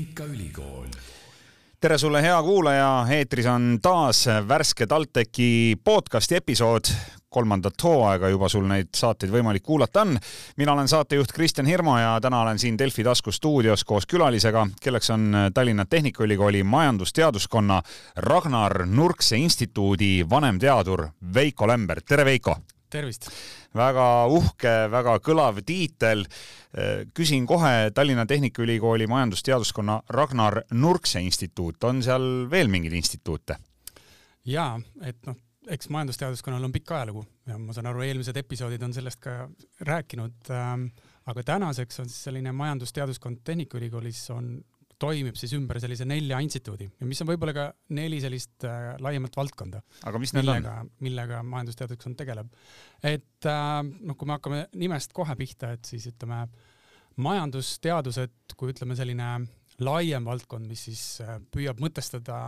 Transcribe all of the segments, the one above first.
Tehnikaülikool. tere sulle, hea kuulaja, eetris on taas värske TalTechi podcasti episood. kolmandat hooaega juba sul neid saateid võimalik kuulata on. mina olen saatejuht Kristjan Hirmu ja täna olen siin Delfi tasku stuudios koos külalisega, kelleks on Tallinna Tehnikaülikooli majandusteaduskonna Ragnar Nurkse instituudi vanemteadur Veiko Lember. tere, Veiko! tervist! Väga uhke, väga kõlav tiitel. küsin kohe Tallinna Tehnikaülikooli majandusteaduskonna Ragnar Nurkse instituut, on seal veel mingeid instituute? jaa, et noh, eks majandusteaduskonnal on pikk ajalugu ja ma saan aru, eelmised episoodid on sellest ka rääkinud ähm,. aga tänaseks on siis selline majandusteaduskond Tehnikaülikoolis on toimib siis ümber sellise nelja instituudi ja mis on võib-olla ka neli sellist äh, laiemat valdkonda. aga mis need millega, on? millega majandusteaduskond tegeleb. et äh, noh, kui me hakkame nimest kohe pihta, et siis ütleme majandusteadused, kui ütleme selline laiem valdkond, mis siis äh, püüab mõtestada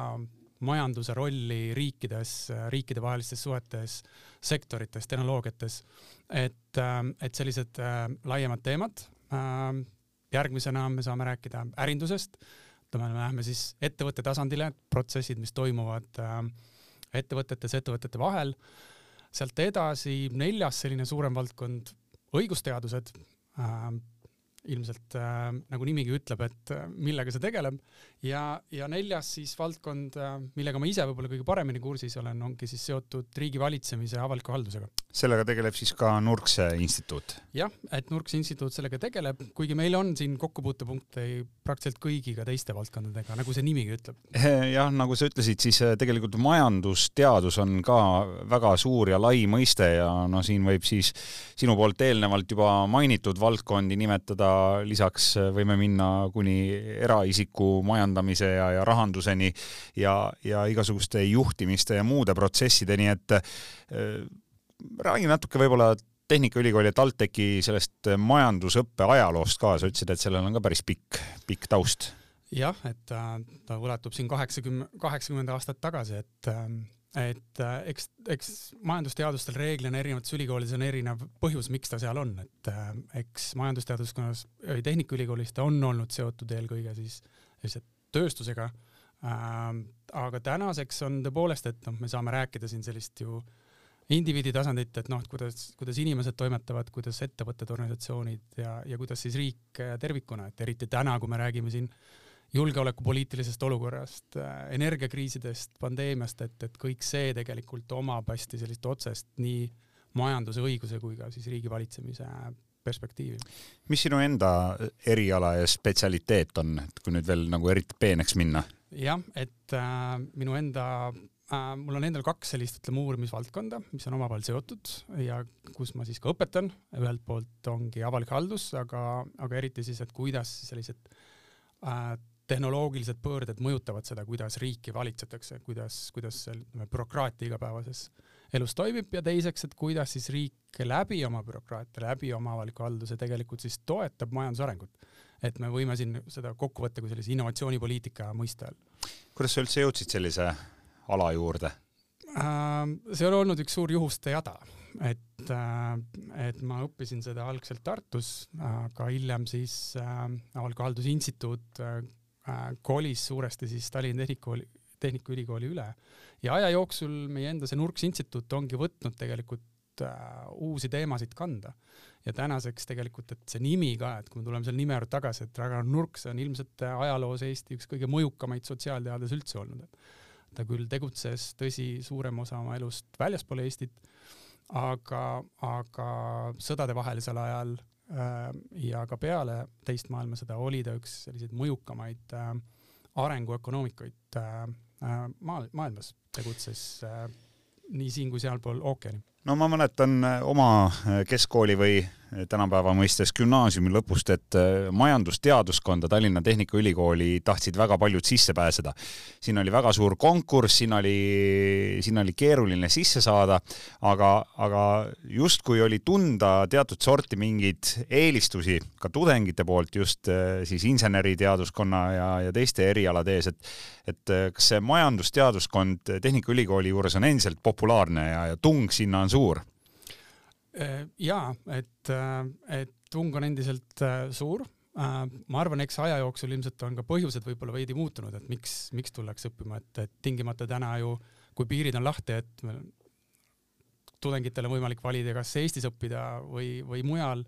majanduse rolli riikides, äh, riikidevahelistes suhetes, sektorites, tehnoloogiates, et, äh, et sellised äh, laiemad teemad järgmisena me saame rääkida ärindusest, ütleme, me läheme siis ettevõtte tasandile, protsessid, mis toimuvad äh, ettevõtetes, ettevõtete vahel. sealt edasi neljas selline suurem valdkond, õigusteadused äh,, ilmselt äh, nagu nimigi ütleb, et äh, millega see tegeleb ja, ja neljas siis valdkond äh,, millega ma ise võib-olla kõige paremini kursis olen, ongi siis seotud riigivalitsemise ja avaliku haldusega. sellega tegeleb siis ka Nurkse instituut? jah, et Nurkse instituut sellega tegeleb, kuigi meil on siin kokkupuutepunkte praktiliselt kõigiga teiste valdkondadega, nagu see nimigi ütleb. jah, nagu sa ütlesid, siis äh, tegelikult majandusteadus on ka väga suur ja lai mõiste ja no siin võib siis sinu poolt eelnevalt juba mainitud valdkondi nimetada, lisaks võime minna kuni eraisiku majandamise ja, ja rahanduseni ja, ja igasuguste juhtimiste ja muude protsessideni, et äh, räägi natuke võib-olla Tehnikaülikooli ja TalTechi sellest majandusõppe ajaloost ka, sa ütlesid, et sellel on ka päris pikk, pikk taust. jah, et ta, ta ulatub siin kaheksakümne, kaheksakümmend aastat tagasi, et et eks, eks majandusteadustel reeglina erinevates ülikoolides on erinev põhjus, miks ta seal on, et eks majandusteaduskonnas Tehnikaülikoolis ta on olnud seotud eelkõige siis lihtsalt tööstusega ähm,. aga tänaseks on tõepoolest, et noh, me saame rääkida siin sellist ju indiviidi tasandit, et noh, et kuidas, kuidas inimesed toimetavad, kuidas ettevõtted, organisatsioonid ja, ja kuidas siis riik tervikuna, et eriti täna, kui me räägime siin julgeolekupoliitilisest olukorrast, energiakriisidest, pandeemiast, et, et kõik see tegelikult omab hästi sellist otsest nii majanduse, õiguse kui ka siis riigivalitsemise perspektiivi. mis sinu enda eriala ja spetsialiteet on, et kui nüüd veel nagu eriti peeneks minna? jah, et äh, minu enda äh,, mul on endal kaks sellist, ütleme, uurimisvaldkonda, mis on omavahel seotud ja kus ma siis ka õpetan, ühelt poolt ongi avalik haldus, aga, aga eriti siis, et kuidas sellised äh, tehnoloogilised pöörded mõjutavad seda, kuidas riiki valitsetakse, kuidas, kuidas see bürokraatia igapäevases elus toimib ja teiseks, et kuidas siis riik läbi oma bürokraatia, läbi oma avaliku halduse tegelikult siis toetab majanduse arengut. et me võime siin seda kokku võtta kui sellise innovatsioonipoliitika mõiste all. kuidas sa üldse jõudsid sellise ala juurde? see on olnud üks suur juhuste jada, et, et ma õppisin seda algselt Tartus, aga hiljem siis äh, avaliku halduse instituut äh, kolis suuresti siis Tallinna Tehnikooli, Tehnikaülikooli üle ja aja jooksul meie enda see Nurks instituut ongi võtnud tegelikult äh, uusi teemasid kanda. ja tänaseks tegelikult, et see nimi ka, et kui me tuleme selle nime juurde tagasi, et Ragnar Nurks on ilmselt ajaloos Eesti üks kõige mõjukamaid sotsiaalteadlasi üldse olnud, et ta küll tegutses, tõsi, suurem osa oma elust väljaspool Eestit, aga, aga sõdadevahelisel ajal ja ka peale teist maailmasõda oli ta üks selliseid mõjukamaid äh, arenguökonoomikuid äh, maal, maailmas, tegutses äh, nii siin kui sealpool ookeani. no ma mäletan oma keskkooli või tänapäeva mõistes gümnaasiumi lõpust, et majandusteaduskonda Tallinna Tehnikaülikooli tahtsid väga paljud sisse pääseda. siin oli väga suur konkurss, siin oli, sinna oli keeruline sisse saada, aga, aga justkui oli tunda teatud sorti mingeid eelistusi ka tudengite poolt just siis inseneriteaduskonna ja, ja teiste erialade ees, et et kas see majandusteaduskond Tehnikaülikooli juures on endiselt populaarne ja, ja tung sinna on suur? Jaa, et, et tung on endiselt suur, ma arvan, eks aja jooksul ilmselt on ka põhjused võib-olla veidi muutunud, et miks, miks tullakse õppima, et, et tingimata täna ju, kui piirid on lahti, et tudengitel on võimalik valida, kas Eestis õppida või, või mujal,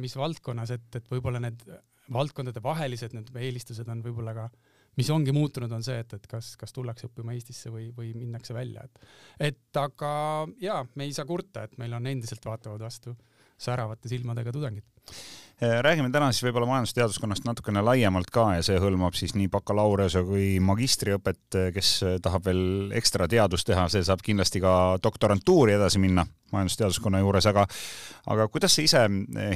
mis valdkonnas, et, et võib-olla need valdkondade vahelised need eelistused on võib-olla ka, mis ongi muutunud, on see, et, et kas, kas tullakse õppima Eestisse või, või minnakse välja, et, et aga jaa, me ei saa kurta, et meil on endiselt vaatavad vastu säravate silmadega tudengid Äh, räägime täna siis võib-olla majandusteaduskonnast natukene laiemalt ka ja see hõlmab siis nii bakalaureuse kui magistriõpet, äh, kes äh, tahab veel ekstra teadust teha, see saab kindlasti ka doktorantuuri edasi minna majandusteaduskonna juures, aga aga kuidas sa ise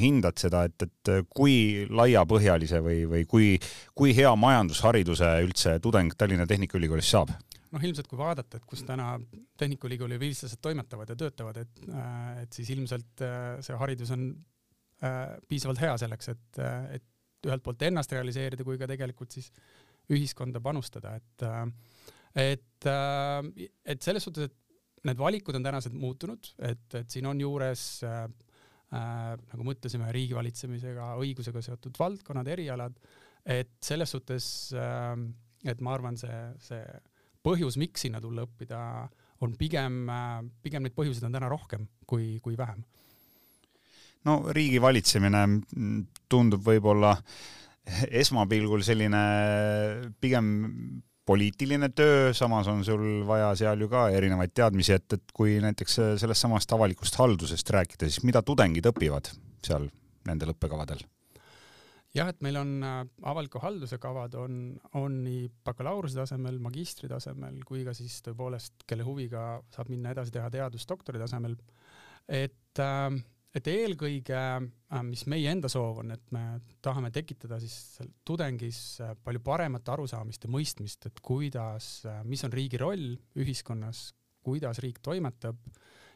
hindad seda, et, et kui laiapõhjalise või, või kui, kui hea majandushariduse üldse tudeng Tallinna Tehnikaülikoolis saab? Noh, ilmselt kui vaadata, et kus täna Tehnikaülikooli vilistlased toimetavad ja töötavad, et, et siis ilmselt see haridus on Äh, piisavalt hea selleks, et, äh, et ühelt poolt ennast realiseerida kui ka tegelikult siis ühiskonda panustada, et äh, et, et selles suhtes, et need valikud on tänased muutunud, et, et siin on juures äh, äh, nagu mõtlesime, riigivalitsemisega, õigusega seotud valdkonnad, erialad, et selles suhtes äh,, et ma arvan, see, see põhjus, miks sinna tulla õppida, on pigem, pigem neid põhjuseid on täna rohkem kui, kui vähem no riigi valitsemine tundub võib-olla esmapilgul selline pigem poliitiline töö, samas on sul vaja seal ju ka erinevaid teadmisi, et, et kui näiteks sellest samast avalikust haldusest rääkida, siis mida tudengid õpivad seal nendel õppekavadel? Jah, et meil on äh, avaliku halduse kavad on, on nii bakalaureuse tasemel, magistri tasemel kui ka siis tõepoolest, kelle huviga saab minna edasi teha teadust doktori tasemel. et äh, et eelkõige, äh, mis meie enda soov on, et me tahame tekitada siis tudengis palju paremat arusaamist ja mõistmist, et kuidas, mis on riigi roll ühiskonnas, kuidas riik toimetab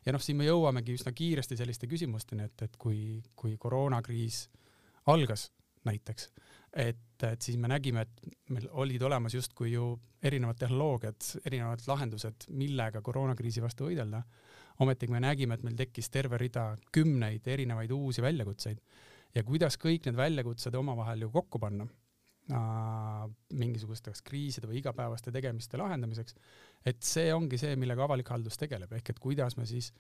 ja noh, siin me jõuamegi üsna kiiresti selliste küsimusteni, et, et kui, kui koroonakriis algas näiteks, et, et siis me nägime, et meil olid olemas justkui ju erinevad tehnoloogiad, erinevad lahendused, millega koroonakriisi vastu võidelda. Ometigi me nägime, et meil tekkis terve rida kümneid erinevaid uusi väljakutseid. Ja kuidas kõik need väljakutsed omavahel ju kokku panna äh, mingisuguste kas kriiside või igapäevaste tegemiste lahendamiseks, et see ongi see, millega avalik haldus tegeleb, ehk et kuidas me siis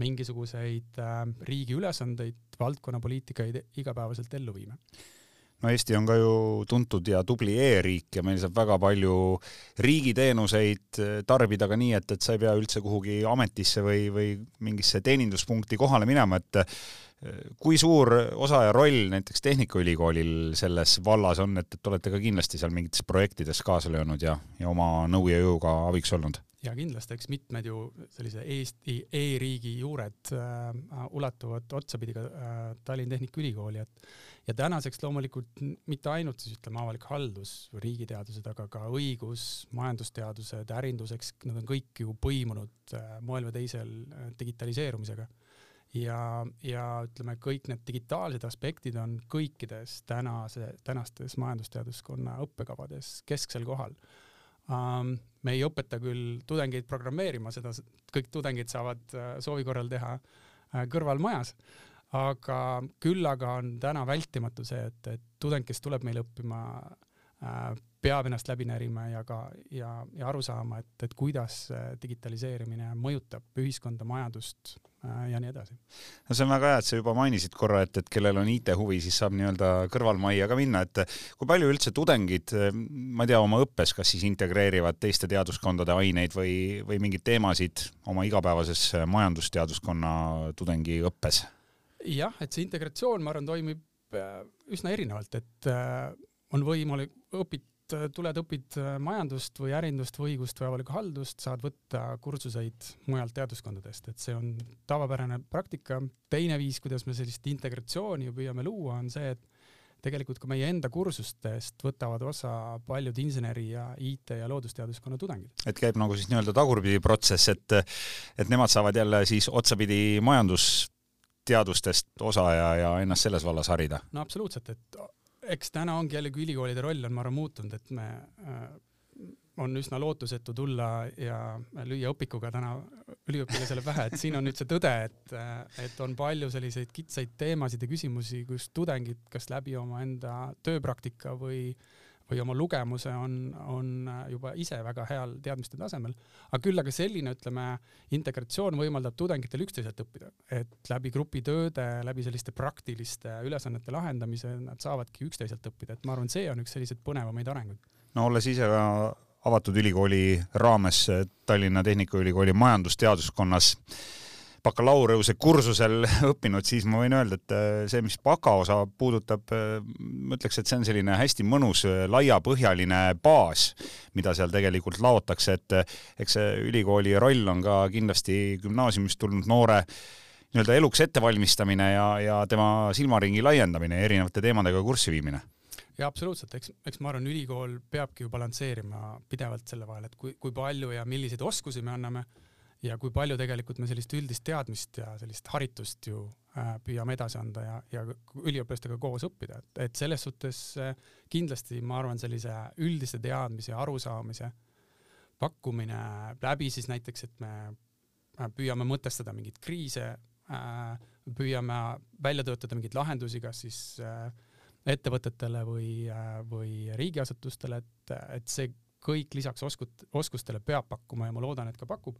mingisuguseid äh, riigi ülesandeid, valdkonnapoliitikaid igapäevaselt ellu viime no Eesti on ka ju tuntud ja tubli e-riik ja meil saab väga palju riigiteenuseid eh, tarbida ka nii, et, et sa ei pea üldse kuhugi ametisse või, või mingisse teeninduspunkti kohale minema, et eh, kui suur osa ja roll näiteks Tehnikaülikoolil selles vallas on, et, et olete ka kindlasti seal mingites projektides kaasa löönud ja, ja oma nõu ja jõuga abiks olnud? ja kindlasti, eks mitmed ju sellise Eesti e-riigi juured äh, ulatuvad otsapidi ka äh, Tallinna Tehnikaülikooli, et ja tänaseks loomulikult mitte ainult siis ütleme avalik haldus, riigiteadused, aga ka õigus, majandusteadused, ärinduseks, nad on kõik ju põimunud äh, moel või teisel äh, digitaliseerumisega. ja, ja ütleme, kõik need digitaalsed aspektid on kõikides tänase, tänastes majandusteaduskonna õppekavades kesksel kohal um,. me ei õpeta küll tudengeid programmeerima, seda kõik tudengid saavad äh, soovi korral teha kõrvalmajas aga küll aga on täna vältimatu see, et, et tudeng, kes tuleb meile õppima äh,, peab ennast läbi närima ja ka, ja, ja aru saama, et, et kuidas digitaliseerimine mõjutab ühiskonda, majandust äh, ja nii edasi. no see on väga hea, et sa juba mainisid korra, et, et kellel on IT-huvi, siis saab nii-öelda kõrvalmajja ka minna, et kui palju üldse tudengid, ma ei tea, oma õppes, kas siis integreerivad teiste teaduskondade aineid või, või mingeid teemasid oma igapäevases majandusteaduskonna tudengiõppes? Jah, et see integratsioon, ma arvan, toimib äh, üsna erinevalt, et äh, on võimalik, õpid, tuled, õpid äh, majandust või ärindust või õigust või avalikku haldust, saad võtta kursuseid mujalt teaduskondadest, et see on tavapärane praktika. teine viis, kuidas me sellist integratsiooni püüame luua, on see, et tegelikult ka meie enda kursustest võtavad osa paljud inseneri ja IT ja loodusteaduskonna tudengid. et käib nagu siis nii-öelda tagurpidi protsess, et, et nemad saavad jälle siis otsapidi majandus teadustest osa ja, ja ennast selles vallas harida? no absoluutselt, et eks täna ongi jällegi ülikoolide roll on, ma arvan, muutunud, et me äh, on üsna lootusetu tulla ja lüüa õpikuga täna üliõpilasele pähe, et siin on nüüd see tõde, et, et on palju selliseid kitsaid teemasid ja küsimusi, kus tudengid kas läbi omaenda tööpraktika või või oma lugemuse on, on juba ise väga heal teadmiste tasemel, aga küll aga selline, ütleme, integratsioon võimaldab tudengitel üksteiselt õppida, et läbi grupitööde, läbi selliste praktiliste ülesannete lahendamise nad saavadki üksteiselt õppida, et ma arvan, see on üks selliseid põnevamaid arenguid. no olles ise ka avatud ülikooli raames Tallinna Tehnikaülikooli majandusteaduskonnas bakalaureuse kursusel õppinud, siis ma võin öelda, et äh, see, mis bakaosa puudutab, äh, ma ütleks, et see on selline hästi mõnus äh, laiapõhjaline baas, mida seal tegelikult laotakse, et eks see ülikooli roll on ka kindlasti gümnaasiumist tulnud noore nii-öelda eluks ettevalmistamine ja, ja tema silmaringi laiendamine ja erinevate teemadega kurssi viimine. Jaa, absoluutselt, eks, eks ma arvan, ülikool peabki ju balansseerima pidevalt selle vahel, et kui, kui palju ja milliseid oskusi me anname ja kui palju tegelikult me sellist üldist teadmist ja sellist haritust ju äh, püüame edasi anda ja, ja üliõpilastega koos õppida, et, et selles suhtes äh, kindlasti ma arvan, sellise üldise teadmise, arusaamise pakkumine läbi siis näiteks, et me äh, püüame mõtestada mingeid kriise, püüame välja töötada mingeid lahendusi, kas siis ettevõtetele või, või riigiasutustele, et, et see kõik lisaks oskut-, oskustele peab pakkuma ja ma loodan, et ka pakub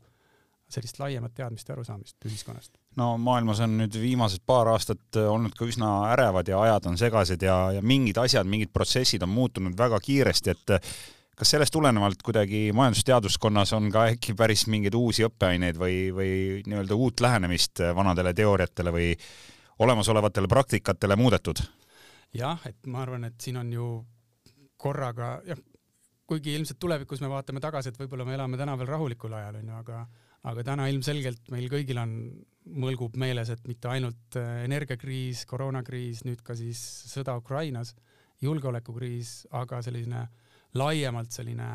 sellist laiemat teadmist ja arusaamist ühiskonnast. no maailmas on nüüd viimased paar aastat olnud ka üsna ärevad ja ajad on segased ja, ja mingid asjad, mingid protsessid on muutunud väga kiiresti, et kas sellest tulenevalt kuidagi majandusteaduskonnas on ka äkki päris mingeid uusi õppeaineid või, või nii-öelda uut lähenemist vanadele teooriatele või olemasolevatele praktikatele muudetud? jah, et ma arvan, et siin on ju korraga, jah, kuigi ilmselt tulevikus me vaatame tagasi, et võib-olla me elame täna veel rahulikul ajal, onju, aga aga täna ilmselgelt meil kõigil on, mõlgub meeles, et mitte ainult äh, energiakriis, koroonakriis, nüüd ka siis sõda Ukrainas, julgeolekukriis, aga selline laiemalt selline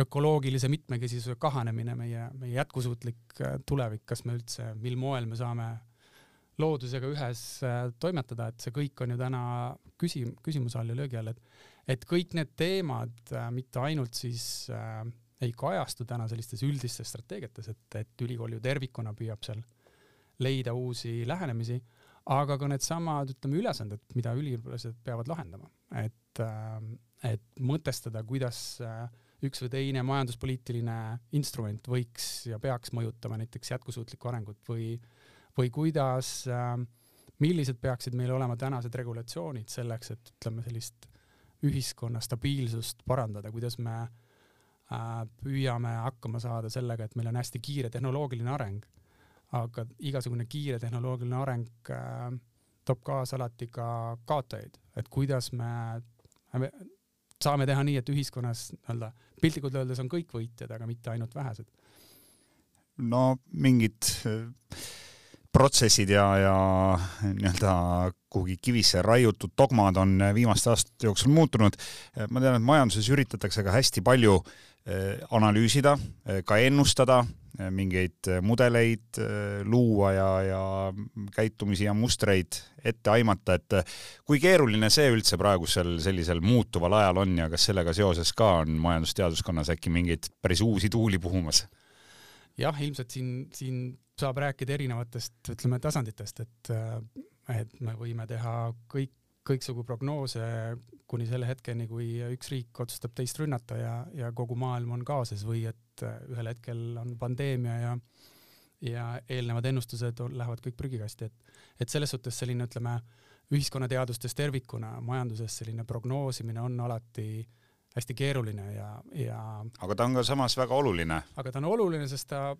ökoloogilise mitmekesisuse kahanemine, meie, meie jätkusuutlik äh, tulevik, kas me üldse, mil moel me saame loodusega ühes äh, toimetada, et see kõik on ju täna küsi-, küsimuse all ja löögi all, et et kõik need teemad mitte ainult siis äh, ei kajastu täna sellistes üldistes strateegiates, et, et ülikool ju tervikuna püüab seal leida uusi lähenemisi, aga ka needsamad, ütleme, ülesanded, mida üliõpilased peavad lahendama, et äh,, et mõtestada, kuidas äh, üks või teine majanduspoliitiline instrument võiks ja peaks mõjutama näiteks jätkusuutlikku arengut või äh, või kuidas, ähm, millised peaksid meil olema tänased regulatsioonid selleks, et ütleme, sellist ühiskonna stabiilsust parandada, kuidas me äh, püüame hakkama saada sellega, et meil on hästi kiire tehnoloogiline areng, aga igasugune kiire tehnoloogiline areng äh, toob kaasa alati ka kaotajaid, et kuidas me, me saame teha nii, et ühiskonnas nii-öelda piltlikult öeldes on kõik võitjad, aga mitte ainult vähesed. no mingid protsessid ja, ja nii-öelda kuhugi kivisse raiutud dogmad on viimaste aastate jooksul muutunud. ma tean, et majanduses üritatakse ka hästi palju analüüsida, eh, ka ennustada, eh, mingeid mudeleid luua ja, ja käitumisi ja mustreid ette aimata, et kui keeruline see üldse praegusel sellisel muutuval ajal on ja kas sellega seoses ka on majandusteaduskonnas äkki mingeid päris uusi tuuli puhumas? jah, ilmselt siin, siin saab rääkida erinevatest, ütleme, tasanditest, et, et me võime teha kõik, kõiksugu prognoose kuni selle hetkeni, kui üks riik otsustab teist rünnata ja, ja kogu maailm on kaoses või et ühel hetkel on pandeemia ja ja eelnevad ennustused on, lähevad kõik prügikasti, et, et selles suhtes selline, ütleme, ühiskonnateadustes tervikuna, majanduses selline prognoosimine on alati hästi keeruline ja, ja aga ta on ka samas väga oluline. aga ta on oluline, sest ta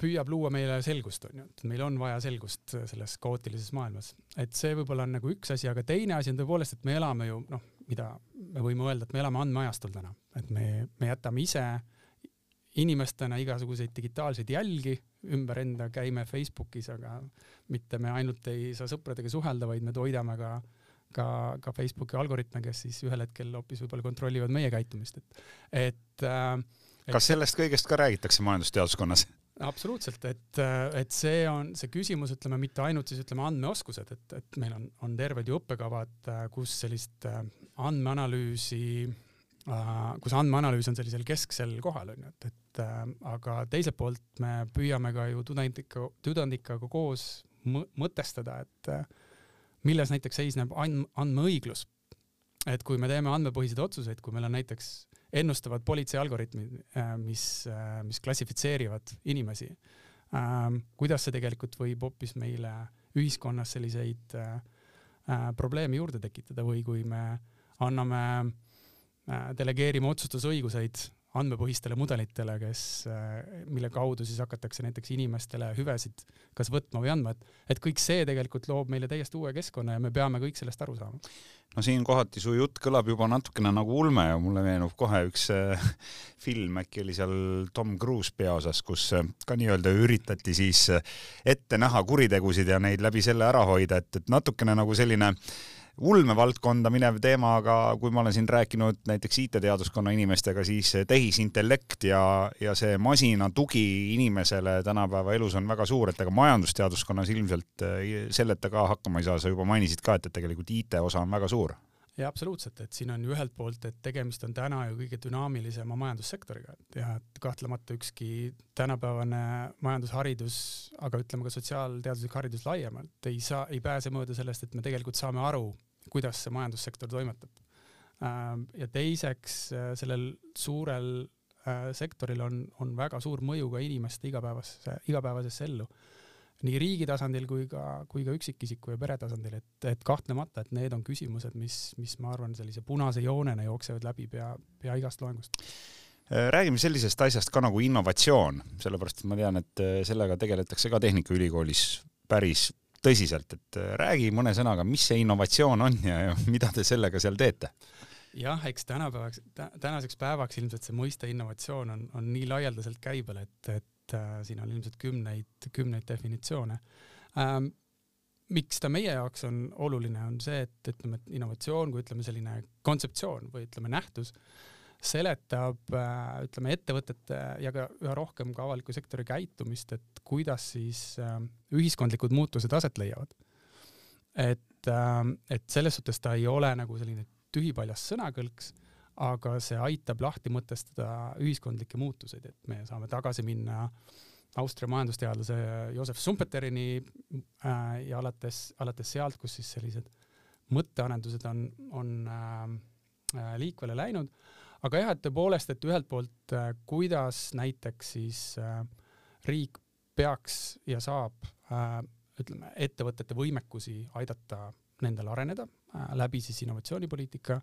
püüab luua meile selgust, on ju, et meil on vaja selgust selles kaootilises maailmas. et see võib-olla on nagu üks asi, aga teine asi on tõepoolest, et me elame ju noh, mida me võime öelda, et me elame andmeajastul täna, et me, me jätame ise inimestena igasuguseid digitaalseid jälgi ümber enda, käime Facebookis, aga mitte me ainult ei saa sõpradega suhelda, vaid me toidame ka ka, ka Facebooki algoritme, kes siis ühel hetkel hoopis võib-olla kontrollivad meie käitumist, et, et äh, kas sellest kõigest ka räägitakse majandusteaduskonnas? Absoluutselt, et, et see on see küsimus, ütleme mitte ainult siis ütleme andmeoskused, et, et meil on, on terved ju õppekavad, kus sellist äh, andmeanalüüsi kus andmeanalüüs on sellisel kesksel kohal onju, et, et äh, aga teiselt poolt me püüame ka ju tudengitega, tudengitega koos mõtestada, et äh, milles näiteks seisneb and-, andmeõiglus. et kui me teeme andmepõhiseid otsuseid, kui meil on näiteks ennustavad politsei algoritmid, mis, mis klassifitseerivad inimesi, kuidas see tegelikult võib hoopis meile ühiskonnas selliseid probleeme juurde tekitada või kui me anname Äh, delegeerima otsustusõiguseid andmepõhistele mudelitele, kes, äh, mille kaudu siis hakatakse näiteks inimestele hüvesid kas võtma või andma, et, et kõik see tegelikult loob meile täiesti uue keskkonna ja me peame kõik sellest aru saama. no siin kohati su jutt kõlab juba natukene nagu ulme ja mulle meenub kohe üks äh, film, äkki oli seal Tom Cruise peaosas, kus äh, ka nii-öelda üritati siis äh, ette näha kuritegusid ja neid läbi selle ära hoida, et, et natukene nagu selline äh, ulmevaldkonda minev teema, aga kui ma olen siin rääkinud näiteks IT-teaduskonna inimestega, siis tehisintellekt ja, ja see masina tugi inimesele tänapäeva elus on väga suur, et ega majandusteaduskonnas ilmselt eh, selleta ka hakkama ei saa, sa juba mainisid ka, et, et tegelikult IT osa on väga suur. Jaa, absoluutselt, et siin on ju ühelt poolt, et tegemist on täna ju kõige dünaamilisema majandussektoriga. Ja et kahtlemata ükski tänapäevane majandusharidus, aga ütleme ka sotsiaalteaduslik haridus laiemalt ei saa, ei pääse mööda sellest, et me tegelikult saame aru, kuidas see majandussektor toimetab. Ähm, ja teiseks äh, sellel suurel äh, sektoril on, on väga suur mõju ka inimeste igapäevasesse, igapäevasesse ellu. nii riigi tasandil kui ka, kui ka üksikisiku ja pere tasandil, et, et kahtlemata, et need on küsimused, mis, mis ma arvan, sellise punase joonena jooksevad läbi pea, pea igast loengust äh, räägime sellisest asjast ka nagu innovatsioon, sellepärast et ma tean, et sellega tegeletakse ka Tehnikaülikoolis päris tõsiselt, et äh, räägi mõne sõnaga, mis see innovatsioon on ja, ja mida te sellega seal teete? jah, eks tänapäevaks, tänaseks päevaks ilmselt see mõiste innovatsioon on, on nii laialdaselt käibel, et, et äh, siin on ilmselt kümneid, kümneid definitsioone ähm,. miks ta meie jaoks on oluline, on see, et ütleme, et innovatsioon kui ütleme, selline kontseptsioon või ütleme, nähtus äh, seletab äh, ütleme ettevõtete ja ka üha rohkem ka avaliku sektori käitumist, et kuidas siis äh, ühiskondlikud muutused aset leiavad. et, äh, et selles suhtes ta ei ole nagu selline tühipaljas sõnakõlks, aga see aitab lahti mõtestada ühiskondlikke muutuseid, et me saame tagasi minna Austria majandusteadlase Josef Schumpeterini ja alates, alates sealt, kus siis sellised mõttearendused on, on liikvele läinud aga jah, et tõepoolest, et ühelt poolt äh, kuidas näiteks siis äh, riik peaks ja saab äh, ütleme, ettevõtete võimekusi aidata nendel areneda läbi siis innovatsioonipoliitika.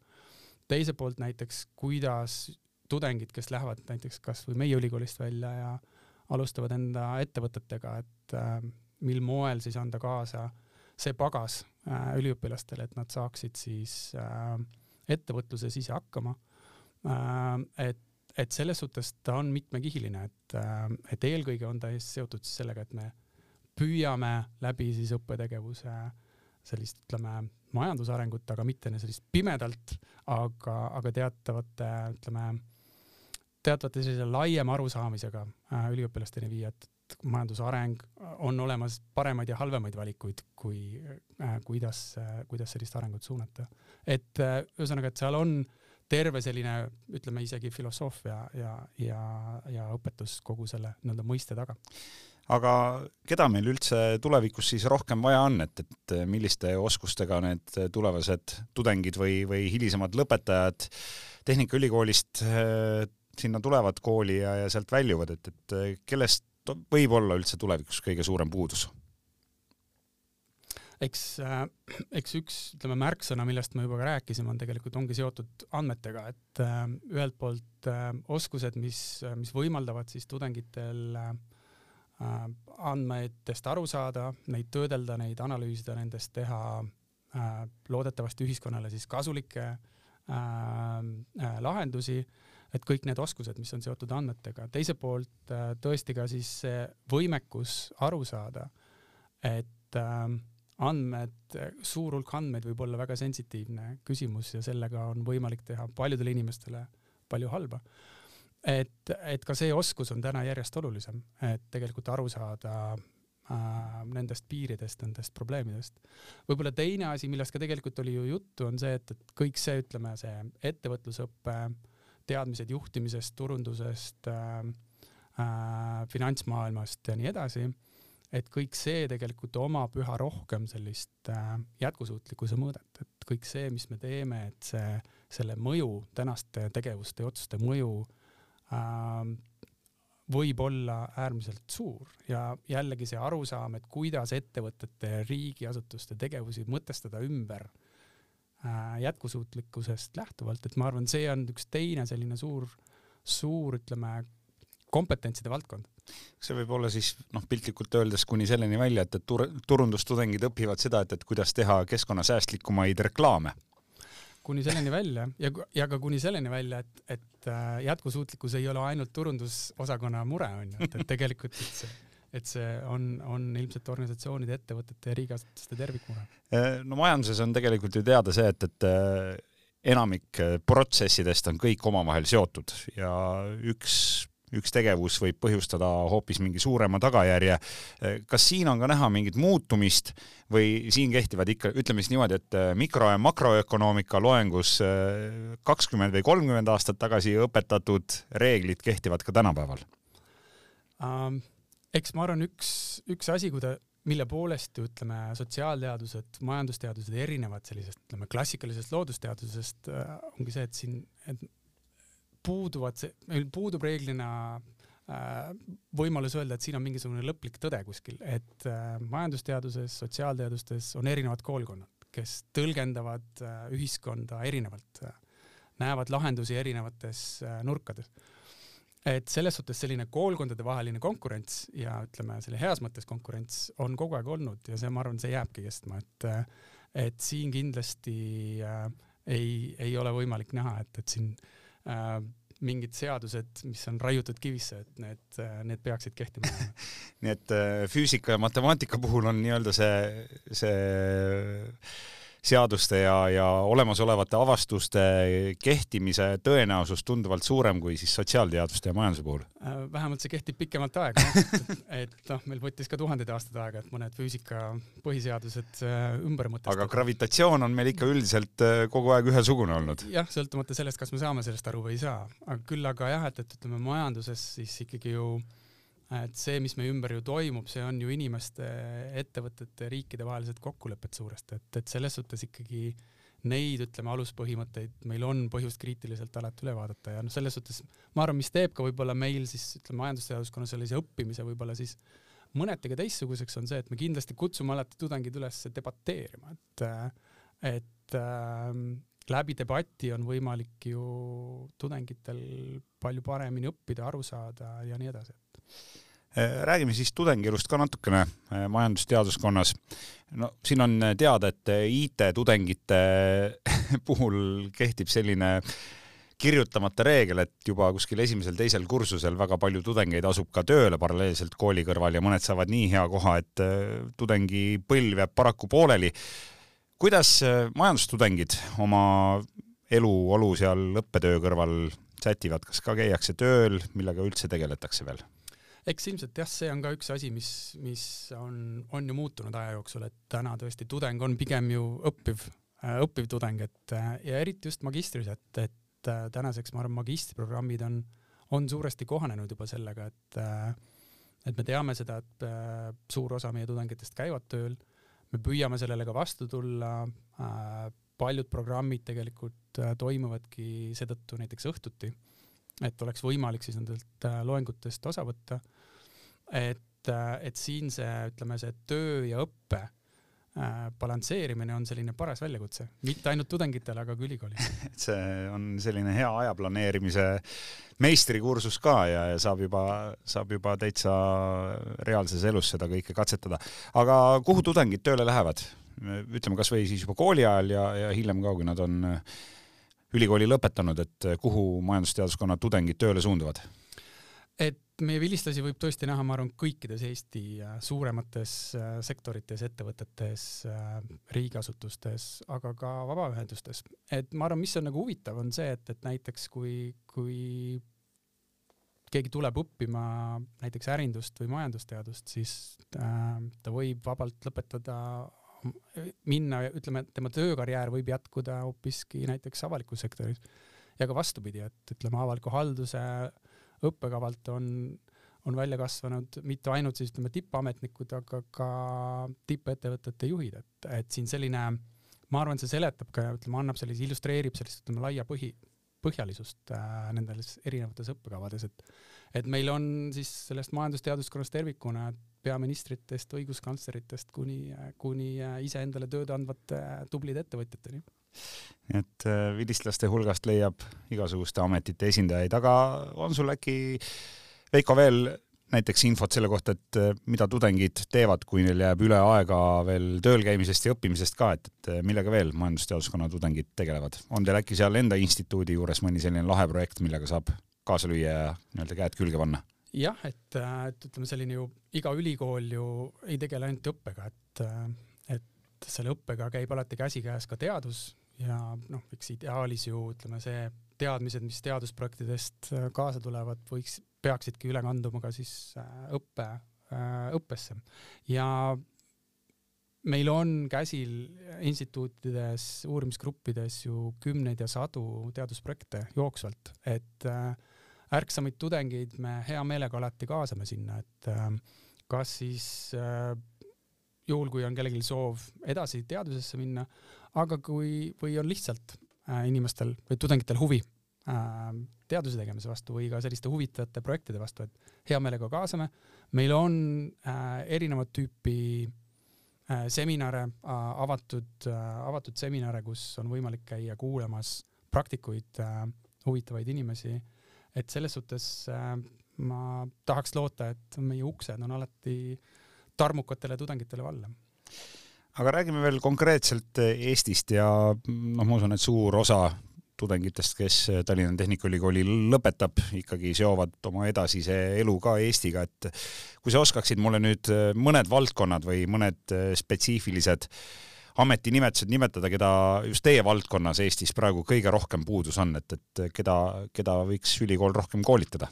teiselt poolt näiteks, kuidas tudengid, kes lähevad näiteks kasvõi meie ülikoolist välja ja alustavad enda ettevõtetega, et mil moel siis anda kaasa see pagas üliõpilastele, et nad saaksid siis ettevõtluses ise hakkama Äh, et, et selles suhtes ta on mitmekihiline, et, äh, et eelkõige on ta seotud siis sellega, et me püüame läbi siis õppetegevuse sellist, ütleme, majandusarengut, aga mitte sellist pimedalt, aga, aga teatavate, ütleme, teatavate sellise laiema arusaamisega äh, üliõpilasteni viia, et majandusareng on olemas paremaid ja halvemaid valikuid, kui äh, kuidas äh,, kuidas sellist arengut suunata. et ühesõnaga, et seal on äh, terve selline, ütleme isegi filosoofia ja, ja, ja õpetus kogu selle nii-öelda mõiste taga. Aga keda meil üldse tulevikus siis rohkem vaja on, et, et milliste oskustega need tulevased tudengid või, või hilisemad lõpetajad Tehnikaülikoolist äh, sinna tulevad kooli ja, ja sealt väljuvad, et, et kellest võib olla üldse tulevikus kõige suurem puudus? Eks, äh, eks üks, ütleme, märksõna, millest me juba ka rääkisime, on tegelikult, ongi seotud andmetega, et äh, ühelt poolt äh, oskused, mis, mis võimaldavad siis tudengitel andmetest aru saada, neid töödelda, neid analüüsida, nendest teha loodetavasti ühiskonnale siis kasulikke lahendusi, et kõik need oskused, mis on seotud andmetega, teiselt poolt tõesti ka siis see võimekus aru saada, et äh, andmed, suur hulk andmeid võib olla väga sensitiivne küsimus ja sellega on võimalik teha paljudele inimestele palju halba. et, et ka see oskus on täna järjest olulisem, et tegelikult aru saada äh, nendest piiridest, nendest probleemidest. võib-olla teine asi, millest ka tegelikult oli ju juttu, on see, et, et kõik see, ütleme, see ettevõtlusõpe teadmised juhtimisest, turundusest äh,, äh, finantsmaailmast ja nii edasi, et kõik see tegelikult omab üha rohkem sellist äh, jätkusuutlikkuse mõõdet, et kõik see, mis me teeme, et see, selle mõju, tänaste tegevuste ja otsuste mõju äh, võib olla äärmiselt suur. Ja jällegi see arusaam, et kuidas ettevõtete riigiasutuste tegevusi mõtestada ümber äh, jätkusuutlikkusest lähtuvalt, et ma arvan, see on üks teine selline suur, suur, ütleme, kompetentside valdkond. See võib olla siis noh, piltlikult öeldes kuni selleni välja, et, et tur-, turundustudengid õpivad seda, et, et kuidas teha keskkonnasäästlikumaid reklaame kuni selleni välja ja, ja ka kuni selleni välja, et, et äh, jätkusuutlikkus ei ole ainult turundusosakonna mure, on ju, et, et tegelikult et see, et see on, on ilmselt organisatsioonide, ettevõtete ja riigiasutuste tervikmure. Äh, no majanduses on tegelikult ju teada see, et, et äh, enamik protsessidest on kõik omavahel seotud ja üks üks tegevus võib põhjustada hoopis mingi suurema tagajärje. kas siin on ka näha mingit muutumist või siin kehtivad ikka, ütleme siis niimoodi, et mikro- ja makroökonoomika loengus eh, kakskümmend või kolmkümmend aastat tagasi õpetatud reeglid kehtivad ka tänapäeval um,? eks ma arvan, üks, üks asi, kui ta mille poolest ütleme, sotsiaalteadused, majandusteadused erinevad sellisest, ütleme klassikalisest loodusteadusest äh, ongi see, et siin, et puuduvad, meil puudub reeglina äh, võimalus öelda, et siin on mingisugune lõplik tõde kuskil, et äh, majandusteaduses, sotsiaalteadustes on erinevad koolkonnad, kes tõlgendavad äh, ühiskonda erinevalt, näevad lahendusi erinevates nurkades. et selles suhtes selline koolkondade vaheline konkurents ja ütleme, selle heas mõttes konkurents on kogu aeg olnud ja see, ma arvan, see jääbki kestma, et et siin kindlasti ei, ei ole võimalik näha, et, et siin äh, mingid seadused, mis on raiutud kivisse, et need, äh, need peaksid kehtima. Nii et äh, füüsika ja matemaatika puhul on nii-öelda see, see seaduste ja, ja olemasolevate avastuste kehtimise tõenäosus tunduvalt suurem kui siis sotsiaalteaduste ja majanduse puhul? Äh, vähemalt see kehtib pikemat aega, et noh, meil võttis ka tuhandeid aastaid aega, et mõned füüsika põhiseadused äh, ümber mõtestada. aga gravitatsioon on meil ikka üldiselt äh, kogu aeg ühesugune olnud? jah, sõltumata sellest, kas me saame sellest aru või ei saa, aga küll aga jah, et, et ütleme majanduses siis ikkagi ju äh, et see, mis meie ümber ju toimub, see on ju inimeste, ettevõtete, riikide vahelised kokkulepped suuresti, et, et selles suhtes ikkagi neid, ütleme, aluspõhimõtteid meil on põhjust kriitiliselt alati üle vaadata ja noh, selles suhtes ma arvan, mis teeb ka võib-olla meil siis ütleme majandusteaduskonna sellise õppimise võib-olla siis mõneti ka teistsuguseks, on see, et me kindlasti kutsume alati tudengid üles debateerima, et, et äh, läbi debati on võimalik ju tudengitel palju paremini õppida, aru saada ja nii edasi räägime siis tudengielust ka natukene äh, majandusteaduskonnas. no siin on teada, et IT-tudengite puhul kehtib selline kirjutamata reegel, et juba kuskil esimesel-teisel kursusel väga palju tudengeid asub ka tööle paralleelselt kooli kõrval ja mõned saavad nii hea koha, et tudengipõlv jääb paraku pooleli. kuidas majandustudengid oma eluolu seal õppetöö kõrval sätivad, kas ka käiakse tööl, millega üldse tegeletakse veel? Eks ilmselt jah, see on ka üks asi, mis, mis on, on ju muutunud aja jooksul, et täna tõesti tudeng on pigem ju õppiv, äh, õppiv tudeng, et äh, ja eriti just magistris, et, et äh, tänaseks ma arvan, magistriprogrammid on, on suuresti kohanenud juba sellega, et et me teame seda, et suur osa meie tudengitest käivad tööl, me püüame sellele ka vastu tulla, paljud programmid tegelikult toimuvadki seetõttu näiteks õhtuti et oleks võimalik siis nendelt äh, loengutest osa võtta. et, äh, et siin see, ütleme, see töö ja õppe äh, balansseerimine on selline paras väljakutse, mitte ainult tudengitele, aga ka ülikoolile et see on selline hea aja planeerimise meistrikursus ka ja, ja saab juba, saab juba täitsa reaalses elus seda kõike katsetada. aga kuhu tudengid tööle lähevad? ütleme kasvõi siis juba kooli ajal ja, ja hiljem ka, kui nad on äh, ülikooli lõpetanud, et kuhu majandusteaduskonna tudengid tööle suunduvad? et meie vilistlasi võib tõesti näha, ma arvan, kõikides Eesti äh, suuremates äh, sektorites, ettevõtetes, äh, riigiasutustes, aga ka vabaühendustes. et ma arvan, mis on nagu huvitav, on see, et, et näiteks kui, kui keegi tuleb õppima näiteks ärindust või majandusteadust, siis ta võib vabalt lõpetada minna, ütleme, tema töökarjäär võib jätkuda hoopiski näiteks avalikus sektoris. ja ka vastupidi, et ütleme, avaliku halduse õppekavalt on, on välja kasvanud mitte ainult siis ütleme tippametnikud, aga ka tippettevõtete juhid, et, et siin selline, ma arvan, see seletab ka, ütleme, annab sellise, illustreerib sellist, ütleme, laia põhi, põhjalisust äh, nendes erinevates õppekavades, et et meil on siis sellest majandusteaduskonnast tervikuna peaministritest, õiguskantsleritest kuni, kuni äh, iseendale tööd andvate äh, tublide ettevõtjateni et äh, vilistlaste hulgast leiab igasuguste ametite esindajaid, aga on sul äkki, Veiko, veel näiteks infot selle kohta, et mida tudengid teevad, kui neil jääb üle aega veel tööl käimisest ja õppimisest ka, et, et millega veel majandusteaduskonna tudengid tegelevad? on teil äkki seal enda instituudi juures mõni selline lahe projekt, millega saab kaasa lüüa ja nii-öelda käed külge panna? Jah, et, et ütleme, selline ju iga ülikool ju ei tegele ainult õppega, et, et selle õppega käib alati käsikäes ka teadus ja noh, eks ideaalis ju ütleme, see teadmised, mis teadusprojektidest äh, kaasa tulevad, võiks, peaksidki üle kanduma ka siis äh, õppe, äh, õppesse. Ja meil on käsil instituutides, uurimisgruppides ju kümneid ja sadu teadusprojekte jooksvalt, et ärksamaid tudengeid me hea meelega alati kaasame sinna, et kas siis juhul, kui on kellelgi soov edasi teadusesse minna, aga kui, või on lihtsalt äh, inimestel või tudengitel huvi äh, teaduse tegemise vastu või ka selliste huvitavate projektide vastu, et hea meelega kaasame. meil on äh, erinevat tüüpi äh, seminare äh,, avatud äh,, avatud seminare, kus on võimalik käia kuulamas praktikuid äh,, huvitavaid inimesi. Et selles suhtes äh, ma tahaks loota, et meie uksed on alati tarmukatele tudengitele valla. Aga räägime veel konkreetselt eh, Eestist ja noh, ma usun, et suur osa tudengitest, kes Tallinna Tehnikaülikooli lõpetab, ikkagi seovad oma edasise elu ka Eestiga, et kui sa oskaksid mulle nüüd mõned valdkonnad või mõned spetsiifilised ametinimetused nimetada, keda just teie valdkonnas Eestis praegu kõige rohkem puudus on, et, et keda, keda võiks ülikool rohkem koolitada?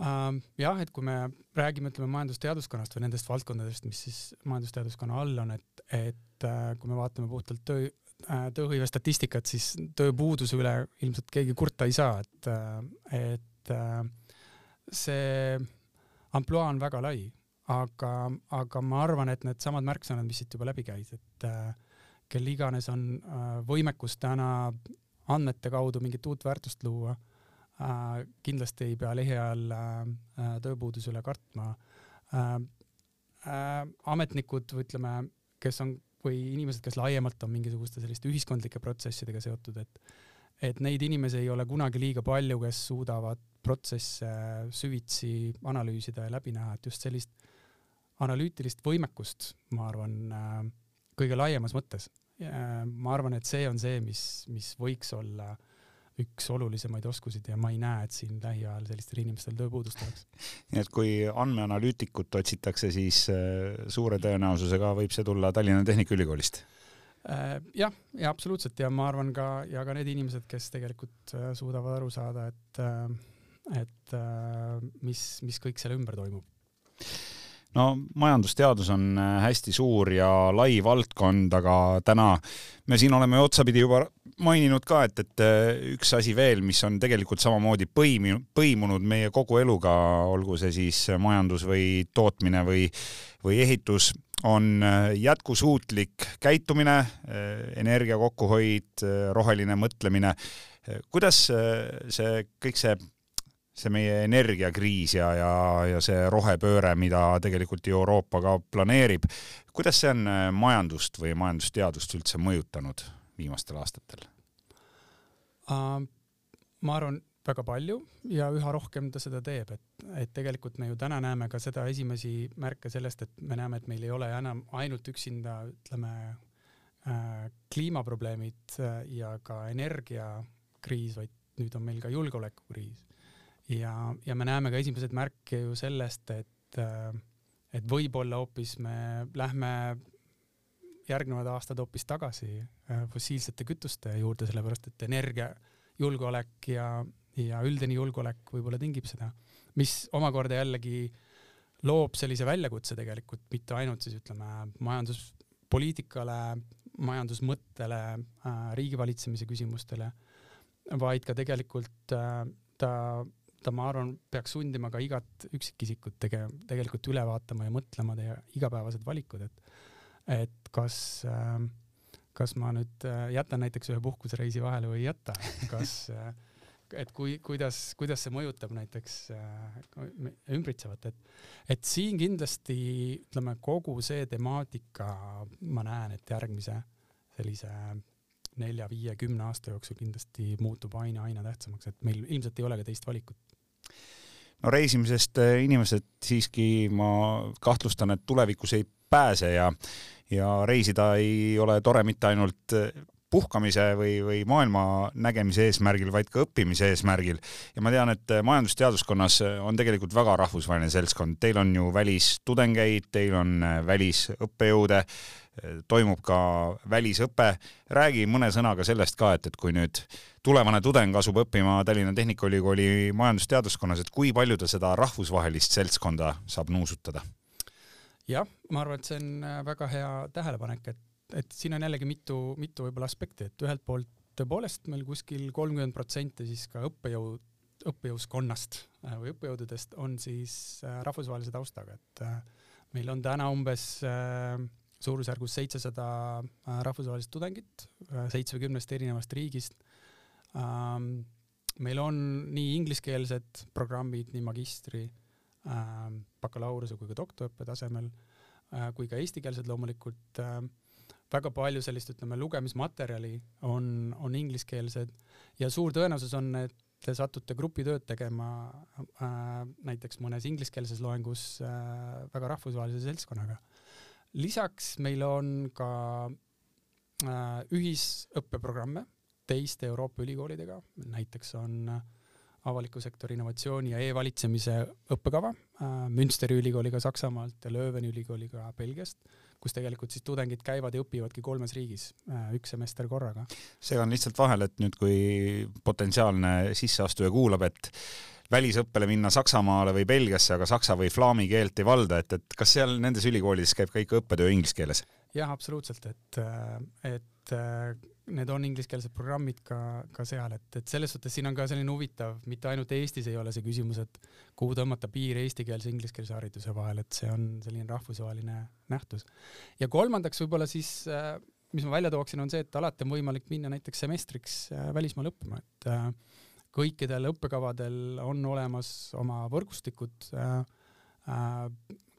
Ähm, jah, et kui me räägime, ütleme majandusteaduskonnast või nendest valdkondadest, mis siis majandusteaduskonna all on, et, et äh, kui me vaatame puhtalt töö, äh, tööhõive statistikat, siis tööpuuduse üle ilmselt keegi kurta ei saa, et, äh, et see ampluaa on väga lai, aga, aga ma arvan, et needsamad märksõnad, mis siit juba läbi käis, et kel iganes on võimekus täna andmete kaudu mingit uut väärtust luua Äh, kindlasti ei pea lehe ajal äh, tööpuuduse üle kartma. Äh, ametnikud või ütleme, kes on või inimesed, kes laiemalt on mingisuguste selliste ühiskondlike protsessidega seotud, et et neid inimesi ei ole kunagi liiga palju, kes suudavad protsesse süvitsi analüüsida ja läbi näha, et just sellist analüütilist võimekust, ma arvan, kõige laiemas mõttes. ma arvan, et see on see, mis, mis võiks olla äh, üks olulisemaid oskusid ja ma ei näe, et siin lähiajal sellistel inimestel tööpuudust oleks. nii et kui andmeanalüütikut otsitakse, siis äh, suure tõenäosusega võib see tulla Tallinna Tehnikaülikoolist? Äh, jah, ja absoluutselt ja ma arvan ka, ja ka need inimesed, kes tegelikult äh, suudavad aru saada, et, et mis, mis kõik selle ümber toimub no majandusteadus on hästi suur ja lai valdkond, aga täna me siin oleme otsapidi juba maininud ka, et, et äh, üks asi veel, mis on tegelikult samamoodi põiminud, põimunud meie kogu eluga, olgu see siis majandus või tootmine või, või ehitus, on äh, jätkusuutlik käitumine, äh, energia kokkuhoid, roheline mõtlemine. kuidas see kõik see, see meie energiakriis ja, ja, ja see rohepööre, mida tegelikult ju Euroopa ka planeerib, kuidas see on majandust või majandusteadust üldse mõjutanud? viimastel aastatel uh,? ma arvan, väga palju ja üha rohkem ta seda teeb, et, et tegelikult me ju täna näeme ka seda esimesi märke sellest, et me näeme, et meil ei ole enam ainult üksinda, ütleme äh,, kliimaprobleemid äh, ja ka energiakriis, vaid nüüd on meil ka julgeolekukriis. Ja, ja me näeme ka esimesed märke ju sellest, et äh, et võib-olla hoopis me lähme järgnevad aastad hoopis tagasi äh, fossiilsete kütuste juurde, sellepärast et energiajulgeolek ja, ja üldine julgeolek võib-olla tingib seda, mis omakorda jällegi loob sellise väljakutse tegelikult mitte ainult siis ütleme majanduspoliitikale, majandusmõttele, äh, riigivalitsemise küsimustele, vaid ka tegelikult ta, ta, ma arvan, peaks sundima ka igat üksikisikut tege-, tegelikult üle vaatama ja mõtlema teie igapäevased valikud, et et kas äh, kas ma nüüd äh, jätan näiteks ühe puhkusereisi vahele või ei jäta, kas äh, et kui, kuidas, kuidas see mõjutab näiteks äh, ümbritsevat, et, et siin kindlasti ütleme, kogu see temaatika, ma näen, et järgmise sellise nelja-viie-kümne aasta jooksul kindlasti muutub aina, aina tähtsamaks, et meil ilmselt ei olegi teist valikut. No reisimisest inimesed siiski, ma kahtlustan, et tulevikus ei pääse ja ja reisida ei ole tore mitte ainult puhkamise või, või maailma nägemise eesmärgil, vaid ka õppimise eesmärgil. ja ma tean, et majandusteaduskonnas on tegelikult väga rahvusvaheline seltskond, teil on ju välistudengeid, teil on välisõppejõude, toimub ka välisõpe. räägi mõne sõnaga sellest ka, et, et kui nüüd tulevane tudeng asub õppima Tallinna Tehnikaülikooli majandusteaduskonnas, et kui palju ta seda rahvusvahelist seltskonda saab nuusutada? jah, ma arvan, et see on väga hea tähelepanek, et et siin on jällegi mitu, mitu võib-olla aspekti, et ühelt poolt tõepoolest meil kuskil kolmkümmend protsenti siis ka õppejõud, õppejõuskonnast äh, või õppejõududest on siis äh, rahvusvahelise taustaga, et äh, meil on täna umbes suurusjärgus seitsesada rahvusvahelist tudengit seitsmekümnest erinevast riigist. Ähm, meil on nii ingliskeelsed programmid, nii magistri, ähm, bakalaureuse kui ka doktoriõppe tasemel, kui ka eestikeelsed loomulikult väga palju sellist, ütleme, lugemismaterjali on, on ingliskeelsed ja suur tõenäosus on, et te satute grupitööd tegema äh, näiteks mõnes ingliskeelses loengus äh, väga rahvusvahelise seltskonnaga. lisaks meil on ka äh, ühisõppeprogramme teiste Euroopa ülikoolidega, näiteks on avaliku sektori innovatsiooni ja e-valitsemise õppekava äh, Münsteri ülikooliga Saksamaalt ja Lööveni ülikooliga Belgiast kus tegelikult siis tudengid käivad ja õpivadki kolmes riigis äh, üks semester korraga. segan lihtsalt vahele, et nüüd, kui potentsiaalne sisseastuja kuulab, et välisõppele minna Saksamaale või Belgiasse, aga saksa või flaami keelt ei valda, et, et kas seal nendes ülikoolides käib ka ikka õppetöö inglise keeles? Jah, absoluutselt, et, äh, et äh, need on ingliskeelsed programmid ka, ka seal, et, et selles suhtes siin on ka selline huvitav, mitte ainult Eestis ei ole see küsimus, et kuhu tõmmata piir eestikeelse, ingliskeelse hariduse vahel, et see on selline rahvusvaheline nähtus. ja kolmandaks võib-olla siis, äh, mis ma välja tooksin, on see, et alati on võimalik minna näiteks semestriks äh, välismaale õppima, et äh, kõikidel õppekavadel on olemas oma võrgustikud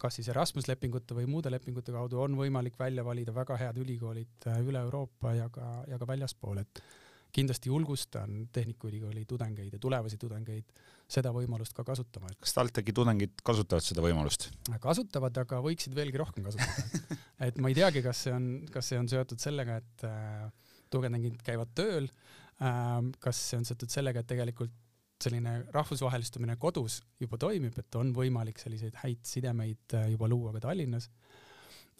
kas siis Erasmus lepingute või muude lepingute kaudu on võimalik välja valida väga head ülikoolid äh, üle Euroopa ja ka, ja ka väljaspool, et kindlasti julgustan Tehnikaülikooli tudengeid ja tulevasi tudengeid seda võimalust ka kasutama. kas TalTechi tudengid kasutavad seda võimalust? kasutavad, aga võiksid veelgi rohkem kasutada et ma ei teagi, kas see on, kas see on seotud sellega, et äh, tudengid käivad tööl äh,, kas see on seotud sellega, et tegelikult selline rahvusvahelistumine kodus juba toimib, et on võimalik selliseid häid sidemeid äh, juba luua ka Tallinnas.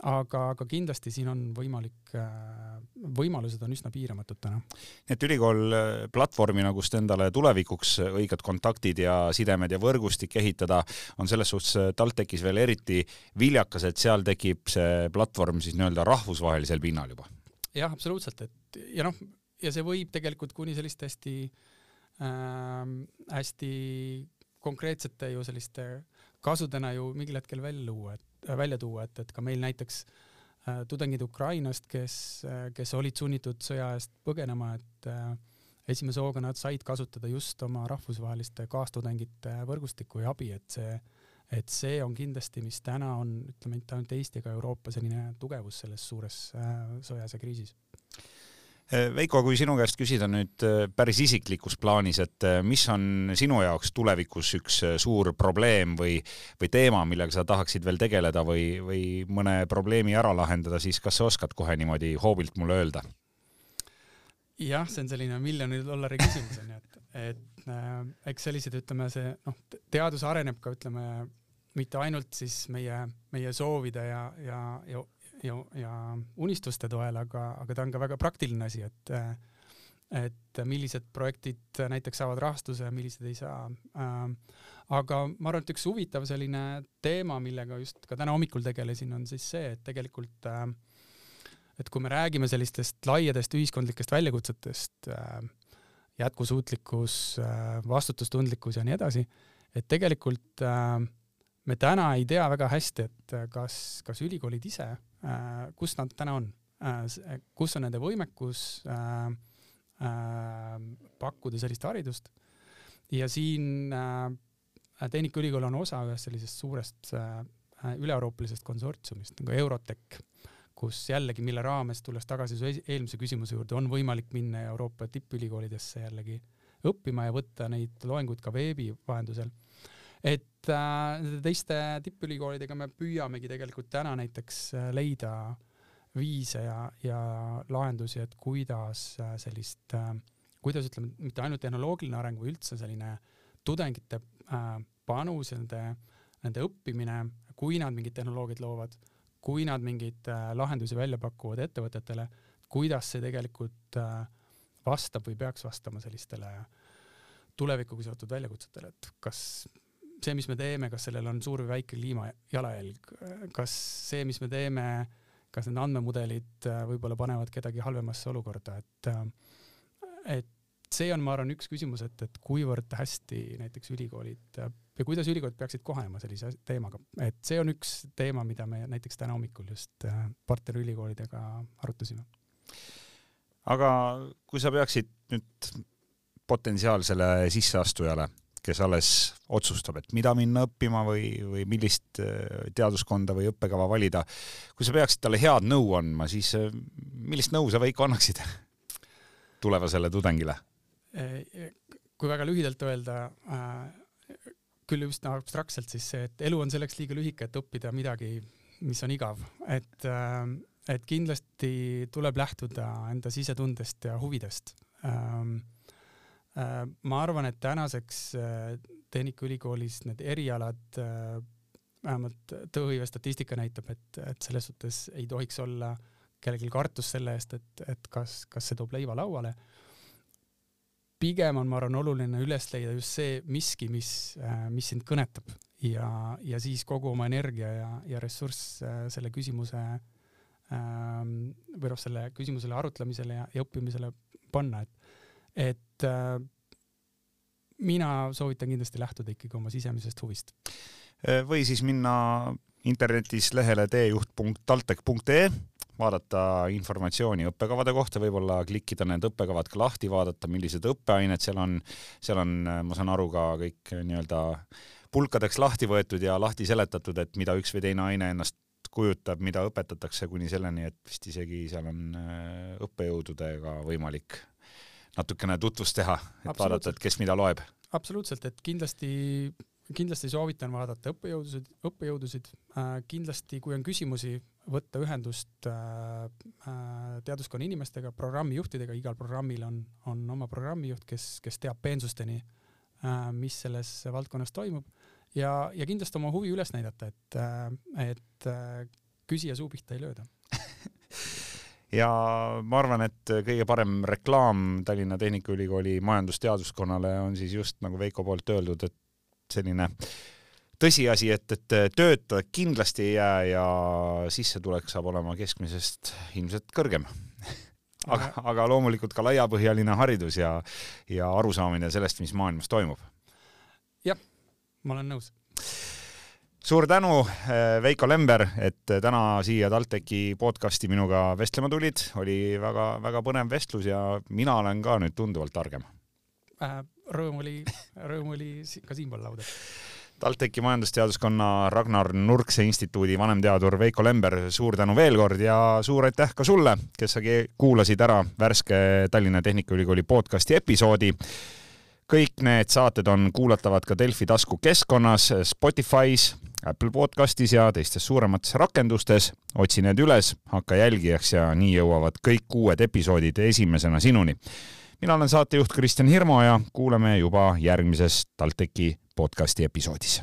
aga, aga kindlasti siin on võimalik, äh, võimalused on üsna piiramatud täna. nii et ülikool äh, platvormina, kust endale tulevikuks õiged kontaktid ja sidemed ja võrgustik ehitada, on selles suhtes TalTechis veel eriti viljakas, et seal tekib see platvorm siis nii-öelda rahvusvahelisel pinnal juba. jah, absoluutselt, et ja noh, ja see võib tegelikult kuni selliste hästi äh, hästi konkreetsete ju selliste kasudena ju mingil hetkel välja luua, et äh, välja tuua, et, et ka meil näiteks äh, tudengid Ukrainast, kes äh,, kes olid sunnitud sõja eest põgenema, et äh, esimese hooga nad said kasutada just oma rahvusvaheliste kaastudengite võrgustikku ja abi, et see, et see on kindlasti, mis täna on, ütleme mitte ainult Eesti, aga Euroopa selline tugevus selles suures äh, sõjas ja kriisis Veiko, kui sinu käest küsida nüüd eh, päris isiklikus plaanis, et eh, mis on sinu jaoks tulevikus üks suur probleem või, või teema, millega sa tahaksid veel tegeleda või, või mõne probleemi ära lahendada, siis kas sa oskad kohe niimoodi hoobilt mulle öelda? jah, see on selline miljoni dollari küsimus onju, et, et äh, eks sellised, ütleme see noh, teadus areneb ka ütleme mitte ainult siis meie, meie soovide ja, ja, ja ja, ja unistuste toel, aga, aga ta on ka väga praktiline asi, et et millised projektid näiteks saavad rahastuse ja millised ei saa. aga ma arvan, et üks huvitav selline teema, millega just ka täna hommikul tegelesin, on siis see, et tegelikult et kui me räägime sellistest laiadest ühiskondlikest väljakutsetest jätkusuutlikkus, vastutustundlikkus ja nii edasi, et tegelikult me täna ei tea väga hästi, et kas, kas ülikoolid ise, kus nad täna on, kus on nende võimekus pakkuda sellist haridust ja siin Tehnikaülikool on osa ühest sellisest suurest üle-euroopalisest konsortsiumist nagu Eurotech kus jällegi, mille raames, tulles tagasi su eelmise küsimuse juurde, on võimalik minna Euroopa tippülikoolidesse jällegi õppima ja võtta neid loenguid ka veebi vahendusel. Et äh, teiste tippülikoolidega me püüamegi tegelikult täna näiteks äh, leida viise ja, ja lahendusi, et kuidas äh, sellist äh,, kuidas ütleme, mitte ainult tehnoloogiline areng, või üldse selline tudengite äh, panus ja nende, nende õppimine, kui nad mingit tehnoloogiat loovad kui nad mingeid äh, lahendusi välja pakuvad ettevõtetele, kuidas see tegelikult äh, vastab või peaks vastama sellistele tulevikuga seotud väljakutsetele, et kas see, mis me teeme, kas sellel on suur või väike kliimajalajälg, kas see, mis me teeme, kas need andmemudelid äh, võib-olla panevad kedagi halvemasse olukorda, et et see on, ma arvan, üks küsimus, et, et kuivõrd hästi näiteks ülikoolid ja kuidas ülikoolid peaksid kohanema sellise teemaga, et see on üks teema, mida me näiteks täna hommikul just äh, partnerülikoolidega arutasime. aga kui sa peaksid nüüd potentsiaalsele sisseastujale, kes alles otsustab, et mida minna õppima või, või millist äh, teaduskonda või õppekava valida, kui sa peaksid talle head nõu andma, siis äh, millist nõu sa, Veiko, annaksid tulevasele tudengile? kui väga lühidalt öelda, küll üsna abstraktselt siis see, et elu on selleks liiga lühike, et õppida midagi, mis on igav, et, äh, et kindlasti tuleb lähtuda enda sisetundest ja huvidest. Ähm, äh, ma arvan, et tänaseks äh, Tehnikaülikoolis need erialad, vähemalt tööhõive statistika näitab, et, et selles suhtes ei tohiks olla kellelgi kartust selle eest, et, et kas, kas see toob leiva lauale. Pigem on, ma arvan, oluline üles leida just see miski, mis, äh, mis sind kõnetab ja, ja siis kogu oma energia ja, ja ressurss äh, selle küsimuse ähm, või noh, selle küsimusele arutlemisele ja, ja õppimisele panna, et, et äh, mina soovitan kindlasti lähtuda ikkagi oma sisemisest huvist. või siis minna internetis lehele teejuht.taltech.ee vaadata informatsiooni õppekavade kohta, võib-olla klikkida need õppekavad ka lahti, vaadata, millised õppeained seal on. seal on, ma saan aru, ka kõik nii-öelda pulkadeks lahti võetud ja lahti seletatud, et mida üks või teine aine ennast kujutab, mida õpetatakse, kuni selleni, et vist isegi seal on äh, õppejõududega võimalik natukene tutvust teha, et vaadata, et kes mida loeb. absoluutselt, et kindlasti kindlasti soovitan vaadata õppejõudusid, õppejõudusid äh,. kindlasti, kui on küsimusi, võtta ühendust äh, äh, teaduskonna inimestega, programmijuhtidega, igal programmil on, on oma programmijuht, kes, kes teab peensusteni äh,, mis selles valdkonnas toimub ja, ja kindlasti oma huvi üles näidata, et et küsija suu pihta ei lööda ja ma arvan, et kõige parem reklaam Tallinna Tehnikaülikooli majandusteaduskonnale on siis just nagu Veiko poolt öeldud, et selline tõsiasi, et, et tööta kindlasti ei jää ja sissetulek saab olema keskmisest ilmselt kõrgem aga, aga loomulikult ka laiapõhjaline haridus ja, ja arusaamine sellest, mis maailmas toimub. jah, ma olen nõus. Suur tänu, eh, Veiko Lember, et täna siia TalTechi podcasti minuga vestlema tulid, oli väga-väga põnev vestlus ja mina olen ka nüüd tunduvalt targem äh rõõm oli, rõõm oli ka siinpool lauda. TalTechi majandusteaduskonna Ragnar Nurkse instituudi vanemteadur Veiko Lember, suur tänu veel kord ja suur aitäh ka sulle, kes sa kuulasid ära värske Tallinna Tehnikaülikooli podcasti episoodi. kõik need saated on kuulatavad ka Delfi taskukeskkonnas, Spotify's, Apple podcastis ja teistes suuremates rakendustes. otsi need üles, hakka jälgijaks ja nii jõuavad kõik uued episoodid esimesena sinuni. mina olen saatejuht Kristjan Hirmu ja kuuleme juba järgmises TalTechi podcasti episoodis.